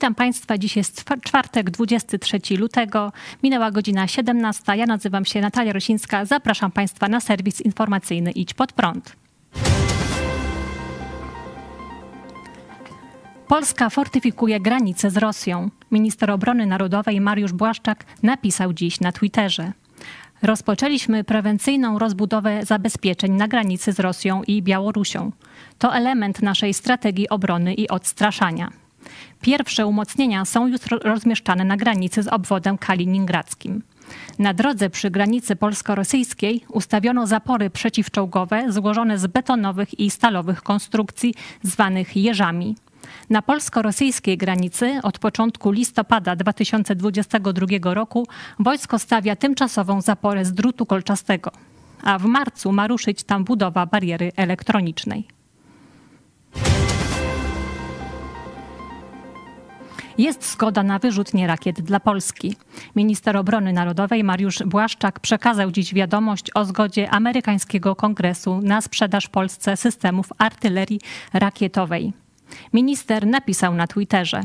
Witam Państwa. Dziś jest czwartek, 23 lutego. Minęła godzina 17. Ja nazywam się Natalia Rosińska. Zapraszam Państwa na serwis informacyjny Idź Pod Prąd. Polska fortyfikuje granice z Rosją. Minister obrony narodowej Mariusz Błaszczak napisał dziś na Twitterze. Rozpoczęliśmy prewencyjną rozbudowę zabezpieczeń na granicy z Rosją i Białorusią. To element naszej strategii obrony i odstraszania. Pierwsze umocnienia są już rozmieszczane na granicy z obwodem kaliningradzkim. Na drodze przy granicy polsko-rosyjskiej ustawiono zapory przeciwczołgowe złożone z betonowych i stalowych konstrukcji zwanych jeżami. Na polsko-rosyjskiej granicy od początku listopada 2022 roku wojsko stawia tymczasową zaporę z drutu kolczastego, a w marcu ma ruszyć tam budowa bariery elektronicznej. Jest zgoda na wyrzutnie rakiet dla Polski. Minister obrony narodowej Mariusz Błaszczak przekazał dziś wiadomość o zgodzie amerykańskiego kongresu na sprzedaż Polsce systemów artylerii rakietowej. Minister napisał na Twitterze: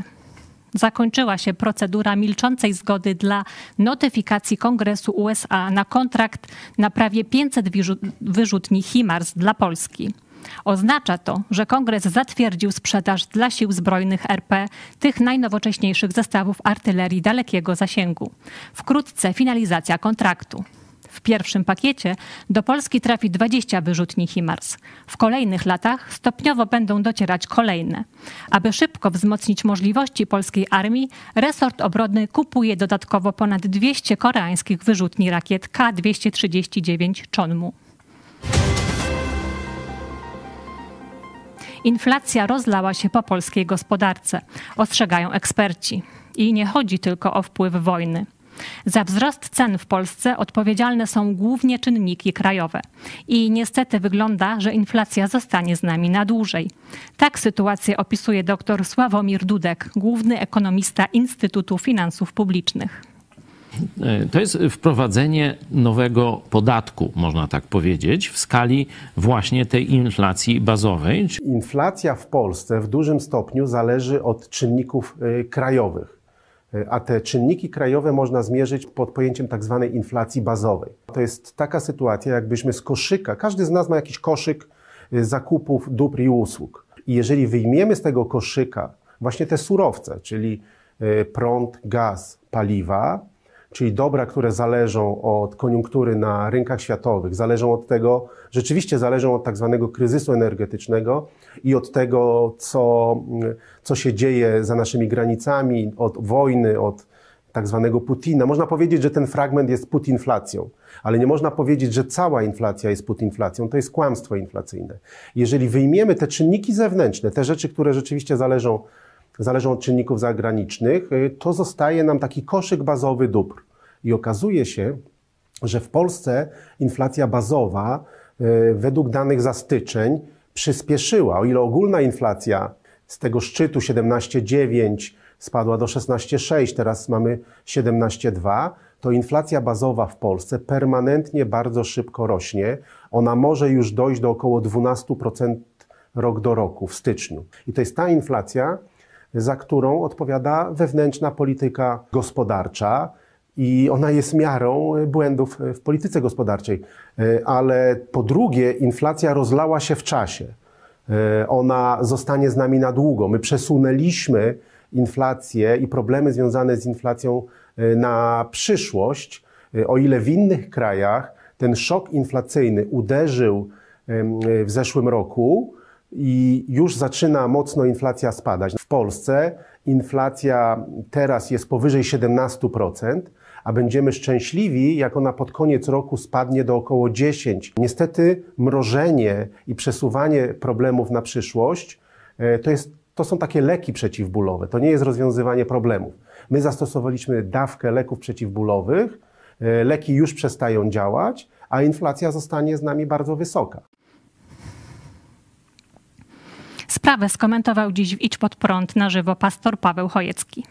Zakończyła się procedura milczącej zgody dla notyfikacji Kongresu USA na kontrakt na prawie 500 wyrzutni HIMARS dla Polski. Oznacza to, że Kongres zatwierdził sprzedaż dla sił zbrojnych RP tych najnowocześniejszych zestawów artylerii dalekiego zasięgu. Wkrótce finalizacja kontraktu. W pierwszym pakiecie do Polski trafi 20 wyrzutni HIMARS. W kolejnych latach stopniowo będą docierać kolejne. Aby szybko wzmocnić możliwości polskiej armii, resort obrony kupuje dodatkowo ponad 200 koreańskich wyrzutni rakiet K-239 Chonmu. Inflacja rozlała się po polskiej gospodarce, ostrzegają eksperci. I nie chodzi tylko o wpływ wojny. Za wzrost cen w Polsce odpowiedzialne są głównie czynniki krajowe. I niestety wygląda, że inflacja zostanie z nami na dłużej. Tak sytuację opisuje dr Sławomir Dudek, główny ekonomista Instytutu Finansów Publicznych. E, to jest wprowadzenie nowego podatku, można tak powiedzieć, w skali właśnie tej inflacji bazowej. Inflacja w Polsce w dużym stopniu zależy od czynników e, krajowych. E, a te czynniki krajowe można zmierzyć pod pojęciem tak zwanej inflacji bazowej. To jest taka sytuacja, jakbyśmy z koszyka, każdy z nas ma jakiś koszyk zakupów dóbr i usług. I jeżeli wyjmiemy z tego koszyka właśnie te surowce, czyli prąd, gaz, paliwa, czyli dobra, które zależą od koniunktury na rynkach światowych, zależą od tego, rzeczywiście zależą od tak zwanego kryzysu energetycznego i od tego, co, co się dzieje za naszymi granicami, od wojny, od tak zwanego Putina. Można powiedzieć, że ten fragment jest putinflacją, ale nie można powiedzieć, że cała inflacja jest putinflacją. To jest kłamstwo inflacyjne. Jeżeli wyjmiemy te czynniki zewnętrzne, te rzeczy, które rzeczywiście zależą zależą od czynników zagranicznych, y, to zostaje nam taki koszyk bazowy dóbr. I okazuje się, że w Polsce inflacja bazowa y, według danych za styczeń przyspieszyła. O ile ogólna inflacja z tego szczytu 17,9 spadła do 16,6, teraz mamy 17,2, to inflacja bazowa w Polsce permanentnie bardzo szybko rośnie. Ona może już dojść do około 12% rok do roku w styczniu. I to jest ta inflacja, za którą odpowiada wewnętrzna polityka gospodarcza i ona jest miarą błędów w polityce gospodarczej. Ale po drugie, inflacja rozlała się w czasie. Ona zostanie z nami na długo. My przesunęliśmy inflację i problemy związane z inflacją na przyszłość. O ile w innych krajach ten szok inflacyjny uderzył w zeszłym roku, i już zaczyna mocno inflacja spadać. W Polsce inflacja teraz jest powyżej 17%, a będziemy szczęśliwi, jak ona pod koniec roku spadnie do około 10. Niestety mrożenie i przesuwanie problemów na przyszłość e, to, jest, to są takie leki przeciwbólowe, to nie jest rozwiązywanie problemów. My zastosowaliśmy dawkę leków przeciwbólowych, e, leki już przestają działać, a inflacja zostanie z nami bardzo wysoka. Sprawę skomentował dziś w Idź Pod Prąd na żywo pastor Paweł Chojecki.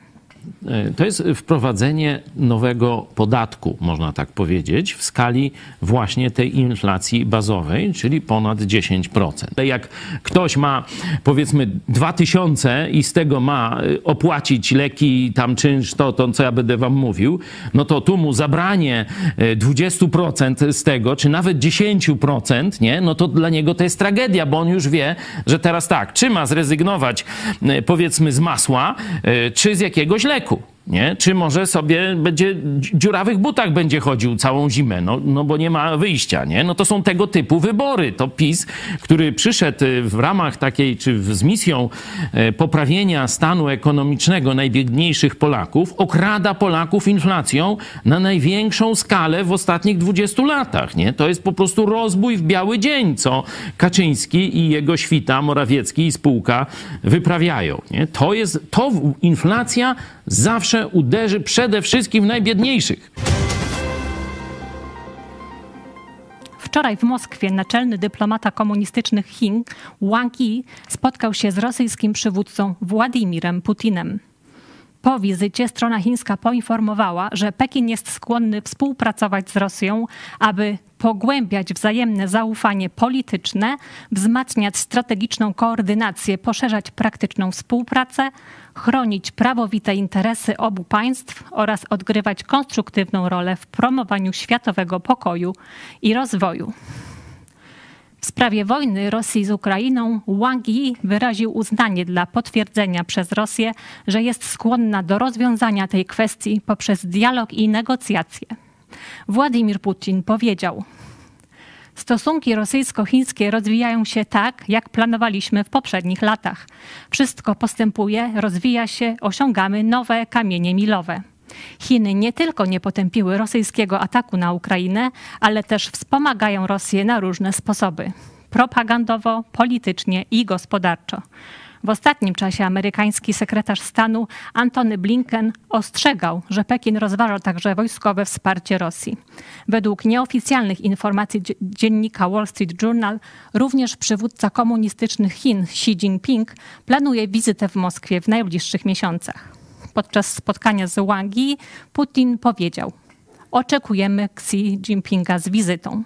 E, to jest wprowadzenie nowego podatku, można tak powiedzieć, w skali właśnie tej inflacji bazowej, czyli ponad 10%. Jak ktoś ma powiedzmy 2000 i z tego ma e, opłacić leki, tam czynsz, to, to co ja będę wam mówił, no to tu mu zabranie 20% z tego, czy nawet 10%, nie, no to dla niego to jest tragedia, bo on już wie, że teraz tak, czy ma zrezygnować powiedzmy z masła, czy z jakiegoś leku leku nie? Czy może sobie będzie dziurawych butach będzie chodził całą zimę, no, no bo nie ma wyjścia, nie? No to są tego typu wybory. To PiS, który przyszedł y, w ramach takiej, czy z misją y, poprawienia stanu ekonomicznego najbiedniejszych Polaków, okrada Polaków inflacją na największą skalę w ostatnich 20 latach, nie? To jest po prostu rozbój w biały dzień, co Kaczyński i jego świta, Morawiecki i spółka wyprawiają, nie? To jest, to inflacja zawsze uderzy przede wszystkim w najbiedniejszych. Wczoraj w Moskwie naczelny dyplomata komunistycznych Chin Wang Yi spotkał się z rosyjskim przywódcą Władimirem Putinem. Po wizycie strona chińska poinformowała, że Pekin jest skłonny współpracować z Rosją, aby pogłębiać wzajemne zaufanie polityczne, wzmacniać strategiczną koordynację, poszerzać praktyczną współpracę, chronić prawowite interesy obu państw oraz odgrywać konstruktywną rolę w promowaniu światowego pokoju i rozwoju. W sprawie wojny Rosji z Ukrainą Wang Yi wyraził uznanie dla potwierdzenia przez Rosję, że jest skłonna do rozwiązania tej kwestii poprzez dialog i negocjacje. Władimir Putin powiedział: Stosunki rosyjsko-chińskie rozwijają się tak, jak planowaliśmy w poprzednich latach. Wszystko postępuje, rozwija się, osiągamy nowe kamienie milowe. Chiny nie tylko nie potępiły rosyjskiego ataku na Ukrainę, ale też wspomagają Rosję na różne sposoby propagandowo, politycznie i gospodarczo. W ostatnim czasie amerykański sekretarz stanu Antony Blinken ostrzegał, że Pekin rozważa także wojskowe wsparcie Rosji. Według nieoficjalnych informacji dziennika Wall Street Journal, również przywódca komunistycznych Chin Xi Jinping planuje wizytę w Moskwie w najbliższych miesiącach. Podczas spotkania z Wang Yi Putin powiedział: Oczekujemy Xi Jinpinga z wizytą.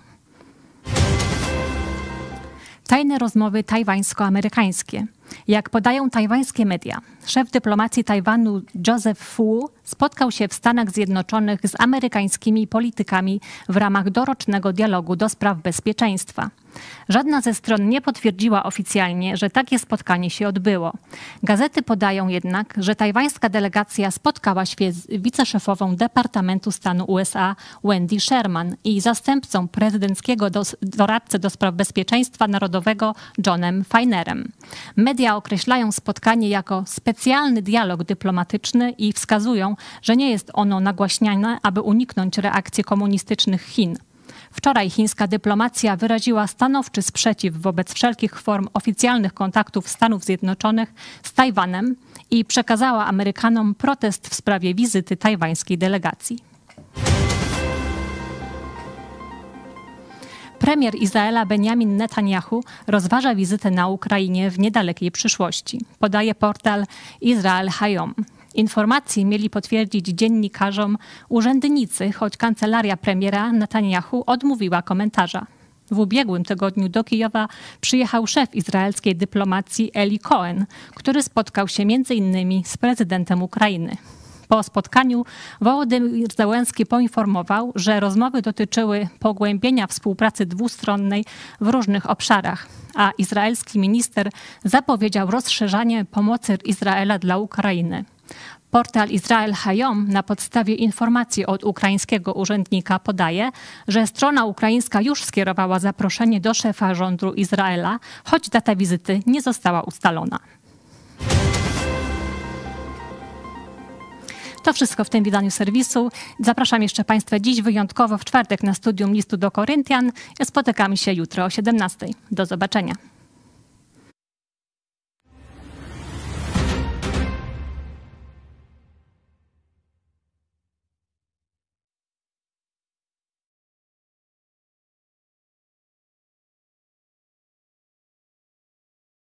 Tajne rozmowy tajwańsko-amerykańskie. Jak podają tajwańskie media, szef dyplomacji Tajwanu Joseph Fu spotkał się w Stanach Zjednoczonych z amerykańskimi politykami w ramach dorocznego dialogu do spraw bezpieczeństwa. Żadna ze stron nie potwierdziła oficjalnie, że takie spotkanie się odbyło. Gazety podają jednak, że tajwańska delegacja spotkała się z wiceszefową Departamentu Stanu USA Wendy Sherman i zastępcą prezydenckiego doradcy do spraw bezpieczeństwa narodowego Johnem Feinerem. Określają spotkanie jako specjalny dialog dyplomatyczny i wskazują, że nie jest ono nagłaśniane, aby uniknąć reakcji komunistycznych Chin. Wczoraj chińska dyplomacja wyraziła stanowczy sprzeciw wobec wszelkich form oficjalnych kontaktów Stanów Zjednoczonych z Tajwanem i przekazała Amerykanom protest w sprawie wizyty tajwańskiej delegacji. Premier Izraela Benjamin Netanyahu rozważa wizytę na Ukrainie w niedalekiej przyszłości, podaje portal Israel Hayom. Informacji mieli potwierdzić dziennikarzom urzędnicy, choć kancelaria premiera Netanyahu odmówiła komentarza. W ubiegłym tygodniu do Kijowa przyjechał szef izraelskiej dyplomacji Eli Cohen, który spotkał się m.in. z prezydentem Ukrainy. Po spotkaniu Wołodymyr Zełenski poinformował, że rozmowy dotyczyły pogłębienia współpracy dwustronnej w różnych obszarach, a izraelski minister zapowiedział rozszerzanie pomocy Izraela dla Ukrainy. Portal Izrael Hayom na podstawie informacji od ukraińskiego urzędnika podaje, że strona ukraińska już skierowała zaproszenie do szefa rządu Izraela, choć data wizyty nie została ustalona. To wszystko w tym wydaniu serwisu. Zapraszam jeszcze Państwa dziś wyjątkowo w czwartek na studium listu do Koryntian. Spotykamy się jutro o 17. Do zobaczenia.